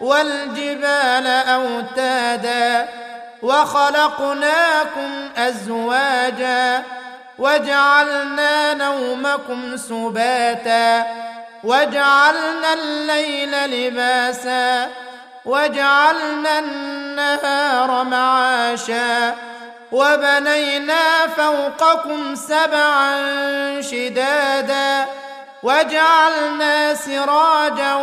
والجبال أوتادا وخلقناكم أزواجا وجعلنا نومكم سباتا وجعلنا الليل لباسا وجعلنا النهار معاشا وبنينا فوقكم سبعا شدادا وجعلنا سراجا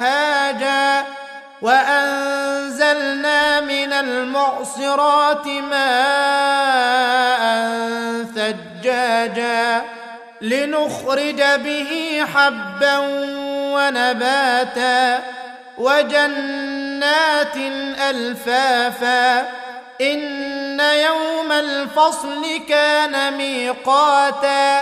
وهاجا وأنزلنا من المعصرات ماء ثجاجا لنخرج به حبا ونباتا وجنات ألفافا إن يوم الفصل كان ميقاتا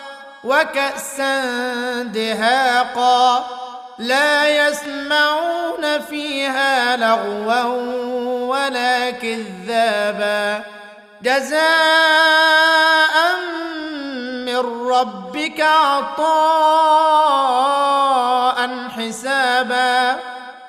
وكأسا دهاقا لا يسمعون فيها لغوا ولا كذابا جزاء من ربك عطاء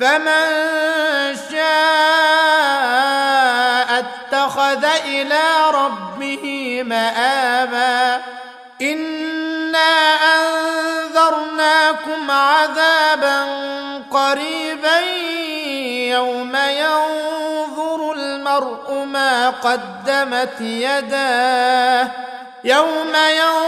فمن شاء اتخذ إلى ربه مآبا إنا أنذرناكم عذابا قريبا يوم ينظر المرء ما قدمت يداه يوم ينظر